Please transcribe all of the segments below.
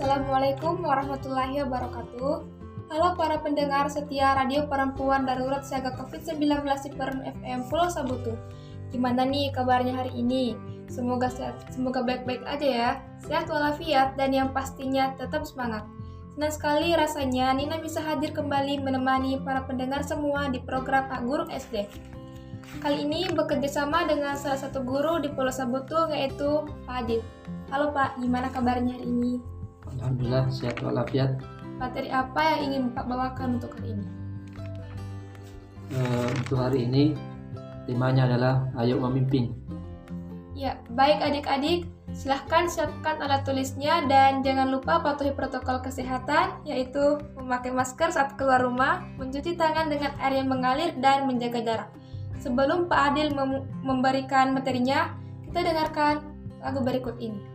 Assalamualaikum warahmatullahi wabarakatuh. Halo para pendengar setia Radio Perempuan Darurat Siaga COVID-19 di Perem FM Pulau Sabutu. Gimana nih kabarnya hari ini? Semoga sehat, semoga baik-baik aja ya. Sehat walafiat dan yang pastinya tetap semangat. Senang sekali rasanya Nina bisa hadir kembali menemani para pendengar semua di program Pak Guru SD. Kali ini bekerja sama dengan salah satu guru di Pulau Sabutu yaitu Pak Adit. Halo Pak, gimana kabarnya hari ini? Alhamdulillah sehat walafiat. Materi apa yang ingin Bapak bawakan untuk hari ini? Uh, untuk hari ini temanya adalah ayo memimpin. Ya, baik adik-adik, silahkan siapkan alat tulisnya dan jangan lupa patuhi protokol kesehatan yaitu memakai masker saat keluar rumah, mencuci tangan dengan air yang mengalir dan menjaga jarak. Sebelum Pak Adil mem memberikan materinya, kita dengarkan lagu berikut ini.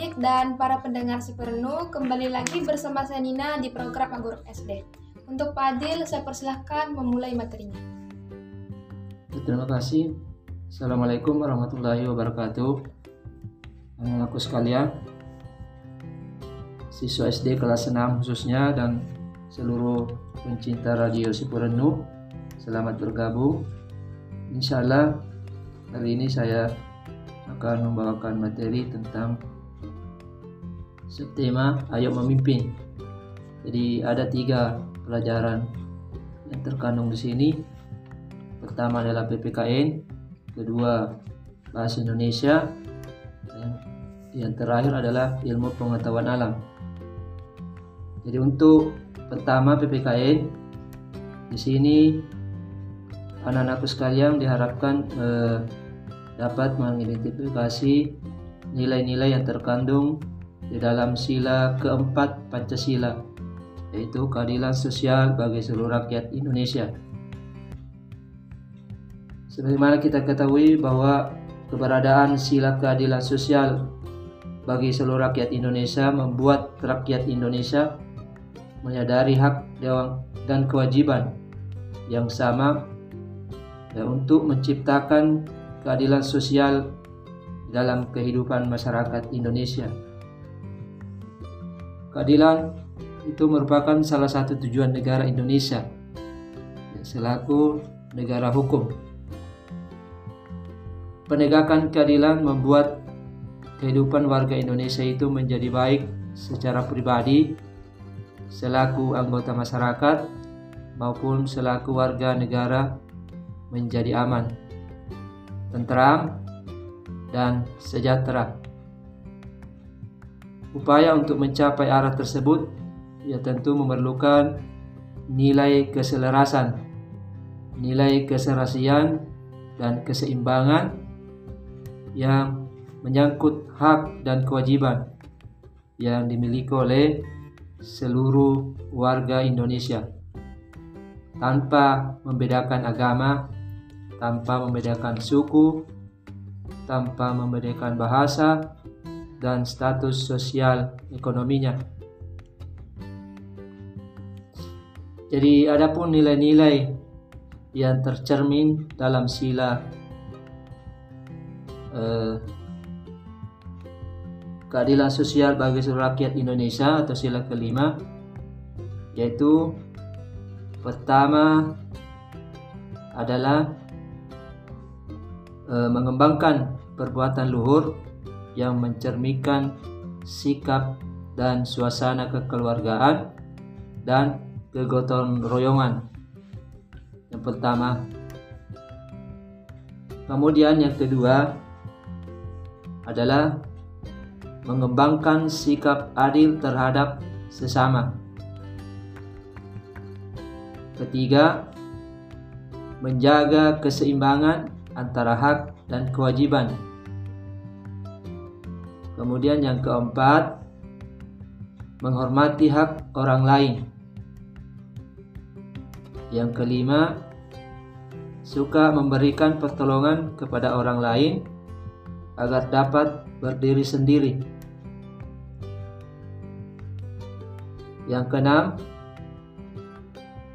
Adik-adik dan para pendengar si perenuh, kembali lagi bersama saya Nina di program Aguruk SD. Untuk Pak Adil, saya persilahkan memulai materinya. Terima kasih. Assalamualaikum warahmatullahi wabarakatuh. Anak aku sekalian, siswa SD kelas 6 khususnya dan seluruh pencinta radio Sipurenu, selamat bergabung. Insya Allah hari ini saya akan membawakan materi tentang subtema Ayo Memimpin. Jadi ada tiga pelajaran yang terkandung di sini. Pertama adalah PPKN, kedua bahasa Indonesia, dan yang terakhir adalah ilmu pengetahuan alam. Jadi untuk pertama PPKN di sini anak-anakku sekalian diharapkan eh, dapat mengidentifikasi nilai-nilai yang terkandung di dalam sila keempat Pancasila, yaitu keadilan sosial bagi seluruh rakyat Indonesia. Sebagaimana kita ketahui bahwa keberadaan sila keadilan sosial bagi seluruh rakyat Indonesia membuat rakyat Indonesia menyadari hak dan kewajiban yang sama dan untuk menciptakan keadilan sosial dalam kehidupan masyarakat Indonesia. Keadilan itu merupakan salah satu tujuan negara Indonesia selaku negara hukum. Penegakan keadilan membuat kehidupan warga Indonesia itu menjadi baik secara pribadi, selaku anggota masyarakat, maupun selaku warga negara menjadi aman, tentram, dan sejahtera. Upaya untuk mencapai arah tersebut ya tentu memerlukan nilai keselarasan, nilai keserasian dan keseimbangan yang menyangkut hak dan kewajiban yang dimiliki oleh seluruh warga Indonesia. Tanpa membedakan agama, tanpa membedakan suku, tanpa membedakan bahasa, dan status sosial ekonominya. Jadi adapun nilai-nilai yang tercermin dalam sila eh, keadilan sosial bagi seluruh rakyat Indonesia atau sila kelima yaitu pertama adalah eh, mengembangkan perbuatan luhur yang mencerminkan sikap dan suasana kekeluargaan dan kegotong royongan. Yang pertama. Kemudian yang kedua adalah mengembangkan sikap adil terhadap sesama. Ketiga, menjaga keseimbangan antara hak dan kewajiban Kemudian yang keempat, menghormati hak orang lain. Yang kelima, suka memberikan pertolongan kepada orang lain agar dapat berdiri sendiri. Yang keenam,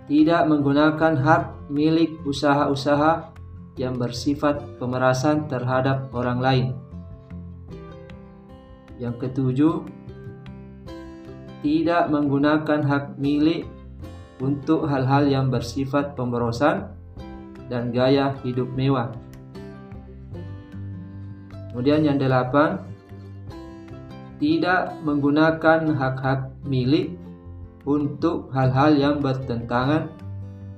tidak menggunakan hak milik usaha-usaha yang bersifat pemerasan terhadap orang lain. Yang ketujuh, tidak menggunakan hak milik untuk hal-hal yang bersifat pemborosan dan gaya hidup mewah. Kemudian yang delapan, tidak menggunakan hak-hak milik untuk hal-hal yang bertentangan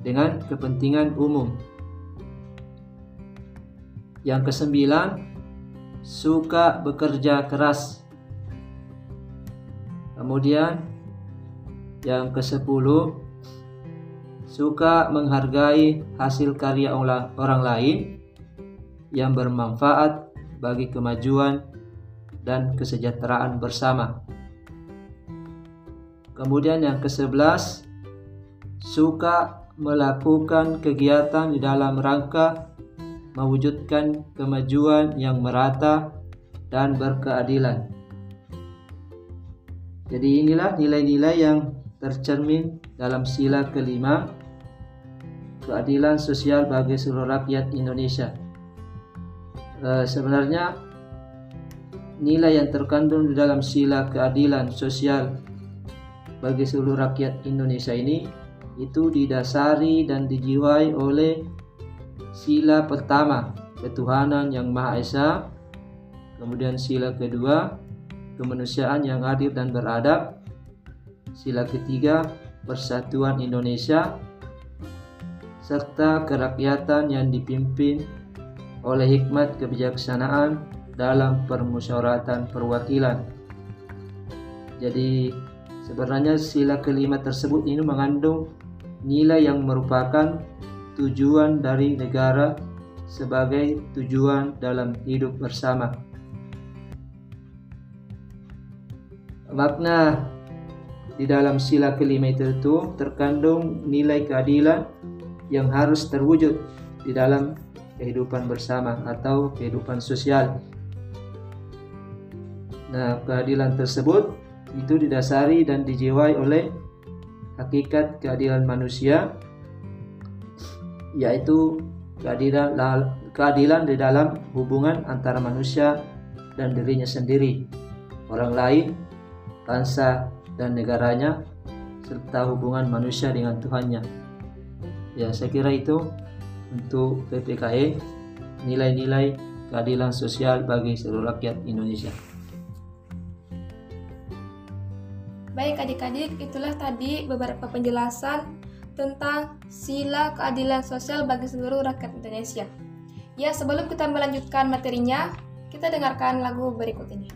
dengan kepentingan umum. Yang kesembilan, suka bekerja keras Kemudian yang ke-10 suka menghargai hasil karya orang lain yang bermanfaat bagi kemajuan dan kesejahteraan bersama. Kemudian yang ke-11 suka melakukan kegiatan di dalam rangka mewujudkan kemajuan yang merata dan berkeadilan. Jadi inilah nilai-nilai yang tercermin dalam sila kelima keadilan sosial bagi seluruh rakyat Indonesia. E, sebenarnya nilai yang terkandung di dalam sila keadilan sosial bagi seluruh rakyat Indonesia ini itu didasari dan dijiwai oleh sila pertama ketuhanan yang Maha Esa, kemudian sila kedua kemanusiaan yang adil dan beradab. Sila ketiga, persatuan Indonesia serta kerakyatan yang dipimpin oleh hikmat kebijaksanaan dalam permusyawaratan perwakilan. Jadi sebenarnya sila kelima tersebut ini mengandung nilai yang merupakan tujuan dari negara sebagai tujuan dalam hidup bersama. Makna di dalam sila kelima itu terkandung nilai keadilan yang harus terwujud di dalam kehidupan bersama atau kehidupan sosial. Nah, keadilan tersebut itu didasari dan dijiwai oleh hakikat keadilan manusia yaitu keadilan keadilan di dalam hubungan antara manusia dan dirinya sendiri, orang lain, bangsa dan negaranya serta hubungan manusia dengan Tuhannya. Ya, saya kira itu untuk PPKE nilai-nilai keadilan sosial bagi seluruh rakyat Indonesia. Baik adik-adik, itulah tadi beberapa penjelasan tentang sila keadilan sosial bagi seluruh rakyat Indonesia. Ya, sebelum kita melanjutkan materinya, kita dengarkan lagu berikut ini.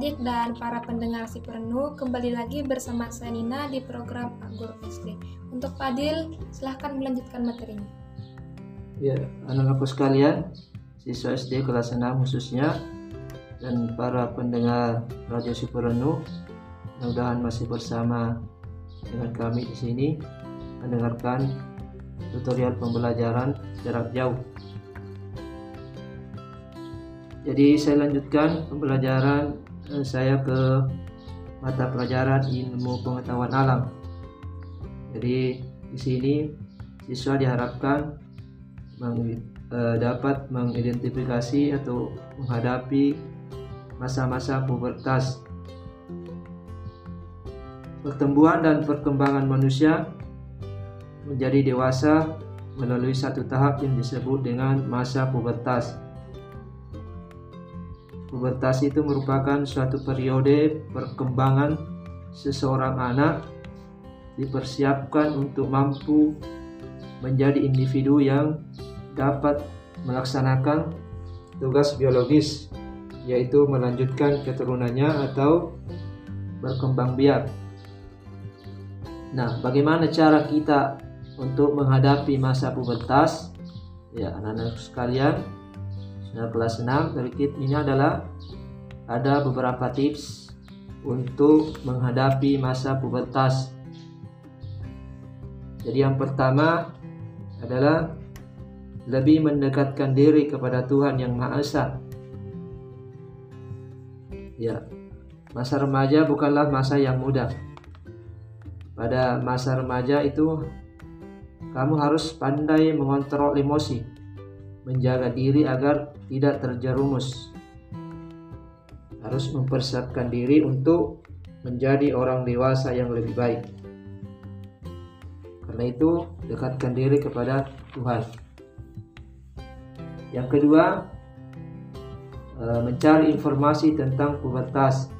Adik-adik dan para pendengar si perenuh kembali lagi bersama saya Nina di program Agur SD. Untuk Fadil, silahkan melanjutkan materinya. Ya, anak-anakku sekalian, siswa SD kelas 6 khususnya, dan para pendengar Radio Si mudah-mudahan masih bersama dengan kami di sini mendengarkan tutorial pembelajaran jarak jauh jadi saya lanjutkan pembelajaran saya ke mata pelajaran ilmu pengetahuan alam. Jadi di sini siswa diharapkan meng, eh, dapat mengidentifikasi atau menghadapi masa-masa pubertas. Pertumbuhan dan perkembangan manusia menjadi dewasa melalui satu tahap yang disebut dengan masa pubertas. Pubertas itu merupakan suatu periode perkembangan seseorang anak dipersiapkan untuk mampu menjadi individu yang dapat melaksanakan tugas biologis yaitu melanjutkan keturunannya atau berkembang biak. Nah, bagaimana cara kita untuk menghadapi masa pubertas? Ya, anak-anak sekalian, sudah kelas 6 dari kit ini adalah ada beberapa tips untuk menghadapi masa pubertas. Jadi yang pertama adalah lebih mendekatkan diri kepada Tuhan yang Maha Esa. Ya, masa remaja bukanlah masa yang mudah. Pada masa remaja itu kamu harus pandai mengontrol emosi, menjaga diri agar tidak terjerumus. Harus mempersiapkan diri untuk menjadi orang dewasa yang lebih baik. Karena itu, dekatkan diri kepada Tuhan. Yang kedua, eh, mencari informasi tentang pubertas.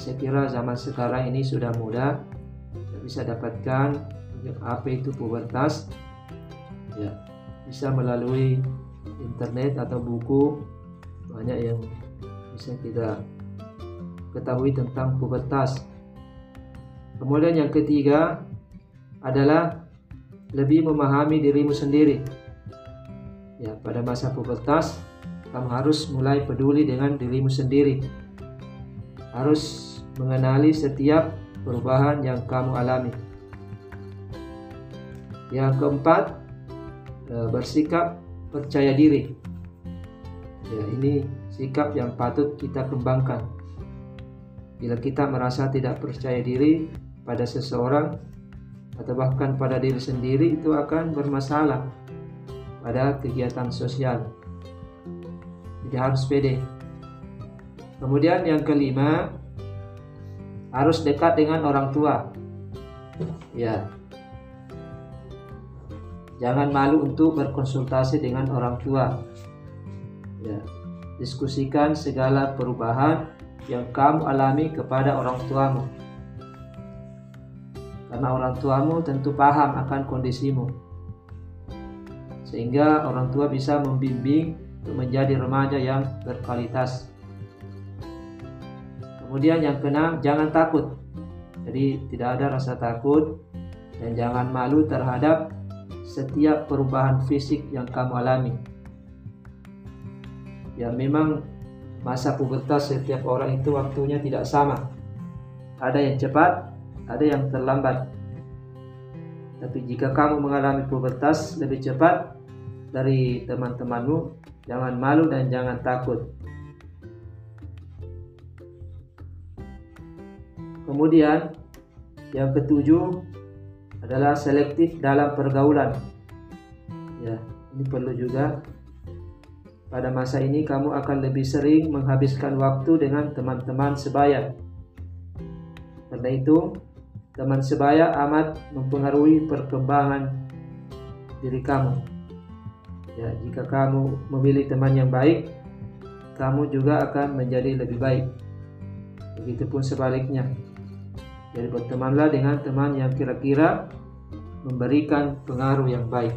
saya kira zaman sekarang ini sudah mudah, bisa dapatkan apa itu pubertas. Ya, bisa melalui internet atau buku banyak yang bisa kita ketahui tentang pubertas. Kemudian yang ketiga adalah lebih memahami dirimu sendiri. Ya, pada masa pubertas, kamu harus mulai peduli dengan dirimu sendiri. Harus mengenali setiap perubahan yang kamu alami. Yang keempat, e, bersikap percaya diri. Ya, ini sikap yang patut kita kembangkan. Bila kita merasa tidak percaya diri pada seseorang atau bahkan pada diri sendiri, itu akan bermasalah pada kegiatan sosial. Jadi harus pede. Kemudian yang kelima, harus dekat dengan orang tua. Ya. Jangan malu untuk berkonsultasi dengan orang tua. Ya. Diskusikan segala perubahan yang kamu alami kepada orang tuamu. Karena orang tuamu tentu paham akan kondisimu sehingga orang tua bisa membimbing untuk menjadi remaja yang berkualitas. Kemudian yang keenam, jangan takut. Jadi tidak ada rasa takut dan jangan malu terhadap setiap perubahan fisik yang kamu alami. Ya memang masa pubertas setiap orang itu waktunya tidak sama. Ada yang cepat, ada yang terlambat. Tapi jika kamu mengalami pubertas lebih cepat, dari teman-temanmu, jangan malu dan jangan takut. Kemudian yang ketujuh adalah selektif dalam pergaulan. Ya, ini perlu juga. Pada masa ini kamu akan lebih sering menghabiskan waktu dengan teman-teman sebaya. Karena itu, teman sebaya amat mempengaruhi perkembangan diri kamu. Ya, jika kamu memilih teman yang baik, kamu juga akan menjadi lebih baik. Begitupun sebaliknya. Jadi bertemanlah dengan teman yang kira-kira memberikan pengaruh yang baik.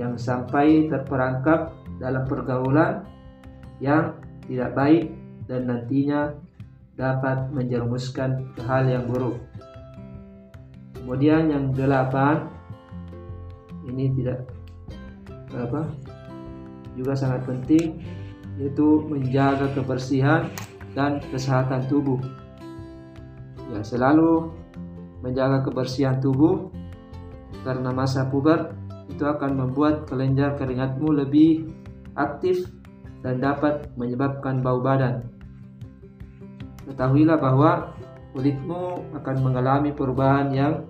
Yang sampai terperangkap dalam pergaulan yang tidak baik dan nantinya dapat menjerumuskan ke hal yang buruk. Kemudian yang delapan, ini tidak apa juga sangat penting yaitu menjaga kebersihan dan kesehatan tubuh. Ya, selalu menjaga kebersihan tubuh karena masa puber itu akan membuat kelenjar keringatmu lebih aktif dan dapat menyebabkan bau badan. Ketahuilah bahwa kulitmu akan mengalami perubahan yang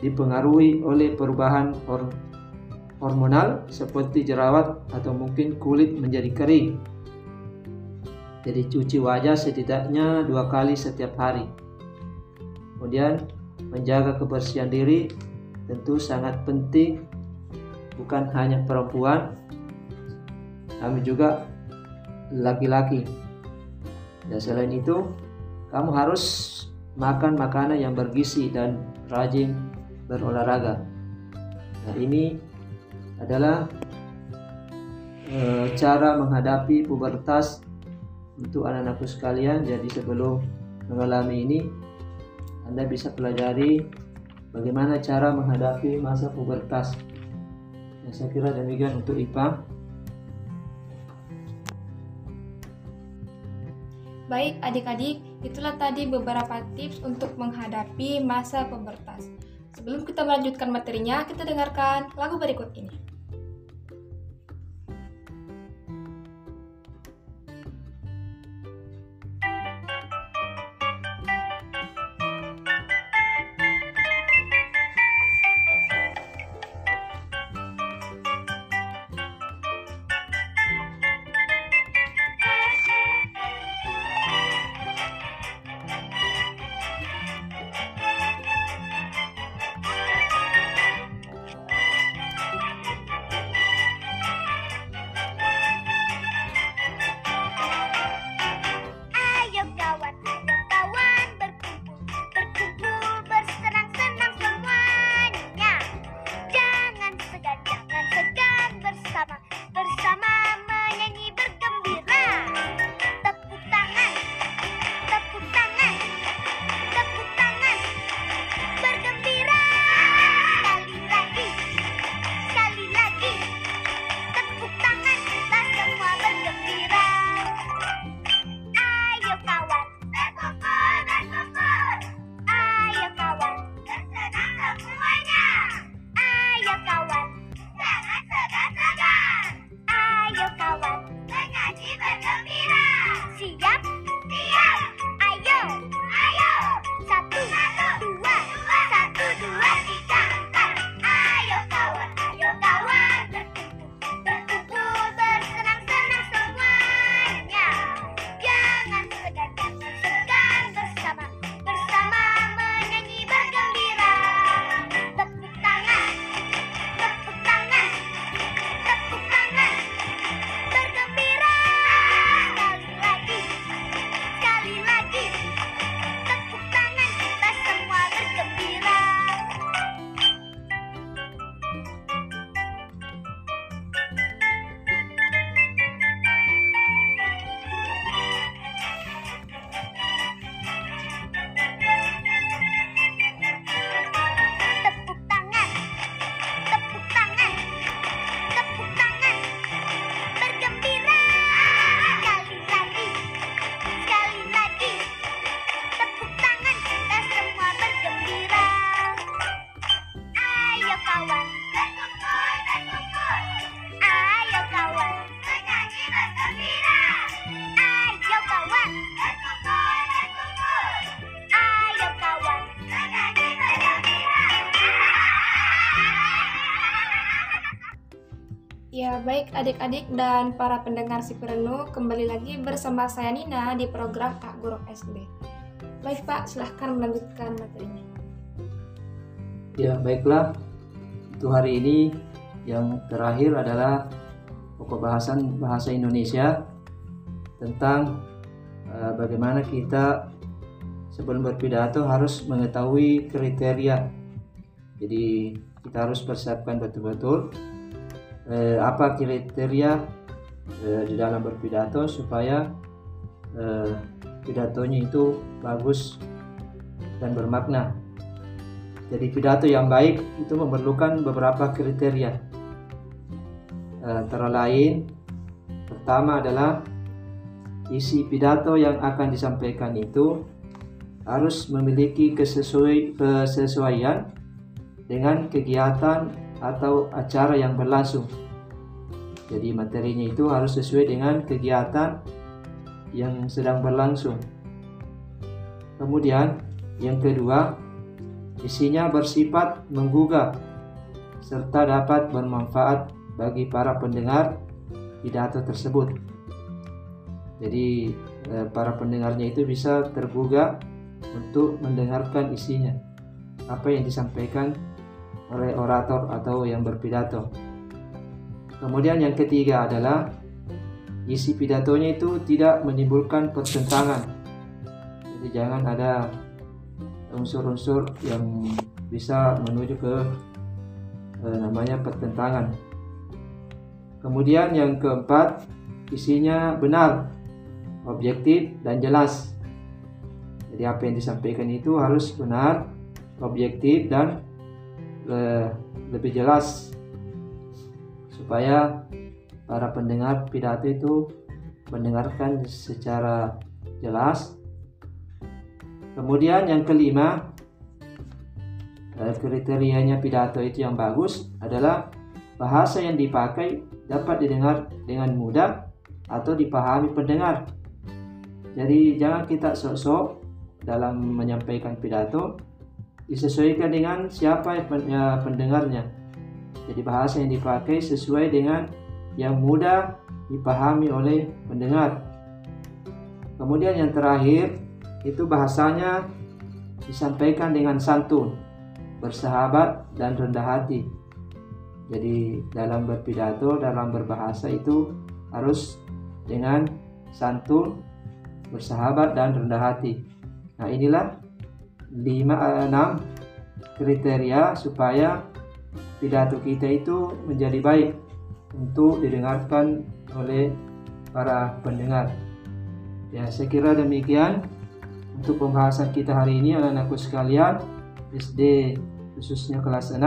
dipengaruhi oleh perubahan hormonal seperti jerawat atau mungkin kulit menjadi kering. Jadi cuci wajah setidaknya dua kali setiap hari. Kemudian menjaga kebersihan diri tentu sangat penting bukan hanya perempuan kami juga laki-laki. Dan selain itu, kamu harus makan makanan yang bergizi dan rajin berolahraga. Nah, ini adalah eh, cara menghadapi pubertas untuk anak-anakku sekalian. Jadi sebelum mengalami ini, Anda bisa pelajari bagaimana cara menghadapi masa pubertas. Ya, saya kira demikian untuk IPA. Baik adik-adik, itulah tadi beberapa tips untuk menghadapi masa pubertas. Sebelum kita melanjutkan materinya, kita dengarkan lagu berikut ini. Adik-adik dan para pendengar si Perenu, kembali lagi bersama saya Nina di program Kak Guru SD. Baik Pak, silahkan melanjutkan materinya. Ya, baiklah. Untuk hari ini yang terakhir adalah pokok bahasan bahasa Indonesia tentang uh, bagaimana kita sebelum berpidato harus mengetahui kriteria. Jadi kita harus persiapkan betul-betul eh, apa kriteria eh, di dalam berpidato supaya eh, pidatonya itu bagus dan bermakna. Jadi pidato yang baik itu memerlukan beberapa kriteria. Eh, antara lain, pertama adalah isi pidato yang akan disampaikan itu harus memiliki kesesuai, kesesuaian dengan kegiatan atau acara yang berlangsung. Jadi materinya itu harus sesuai dengan kegiatan yang sedang berlangsung. Kemudian yang kedua, isinya bersifat menggugah serta dapat bermanfaat bagi para pendengar pidato tersebut. Jadi eh, para pendengarnya itu bisa tergugah untuk mendengarkan isinya apa yang disampaikan oleh orator atau yang berpidato. Kemudian yang ketiga adalah isi pidatonya itu tidak menimbulkan pertentangan. Jadi jangan ada unsur-unsur yang bisa menuju ke eh, namanya pertentangan. Kemudian yang keempat, isinya benar, objektif dan jelas. Jadi apa yang disampaikan itu harus benar, objektif dan le lebih jelas supaya para pendengar pidato itu mendengarkan secara jelas. Kemudian yang kelima, kriterianya pidato itu yang bagus adalah bahasa yang dipakai dapat didengar dengan mudah atau dipahami pendengar. Jadi jangan kita sok-sok dalam menyampaikan pidato disesuaikan dengan siapa ya, pendengarnya. Jadi bahasa yang dipakai sesuai dengan yang mudah dipahami oleh pendengar. Kemudian yang terakhir itu bahasanya disampaikan dengan santun, bersahabat dan rendah hati. Jadi dalam berpidato, dalam berbahasa itu harus dengan santun, bersahabat dan rendah hati. Nah, inilah lima eh, enam kriteria supaya pidato kita itu menjadi baik untuk didengarkan oleh para pendengar. Ya, saya kira demikian untuk pembahasan kita hari ini anak-anakku sekalian SD khususnya kelas 6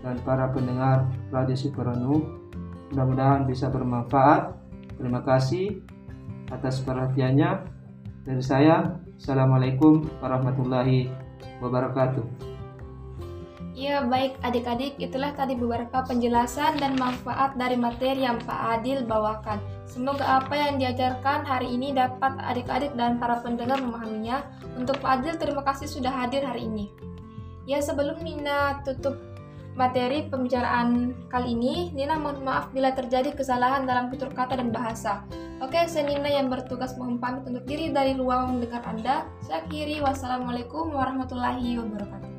dan para pendengar Radio Superonu. Mudah-mudahan bisa bermanfaat. Terima kasih atas perhatiannya. Dari saya, Assalamualaikum warahmatullahi wabarakatuh. Ya baik adik-adik, itulah tadi beberapa penjelasan dan manfaat dari materi yang Pak Adil bawakan. Semoga apa yang diajarkan hari ini dapat adik-adik dan para pendengar memahaminya. Untuk Pak Adil, terima kasih sudah hadir hari ini. Ya sebelum Nina tutup materi pembicaraan kali ini, Nina mohon maaf bila terjadi kesalahan dalam tutur kata dan bahasa. Oke, saya Nina yang bertugas mohon pamit untuk diri dari ruang mendengar Anda. Saya kiri, wassalamualaikum warahmatullahi wabarakatuh.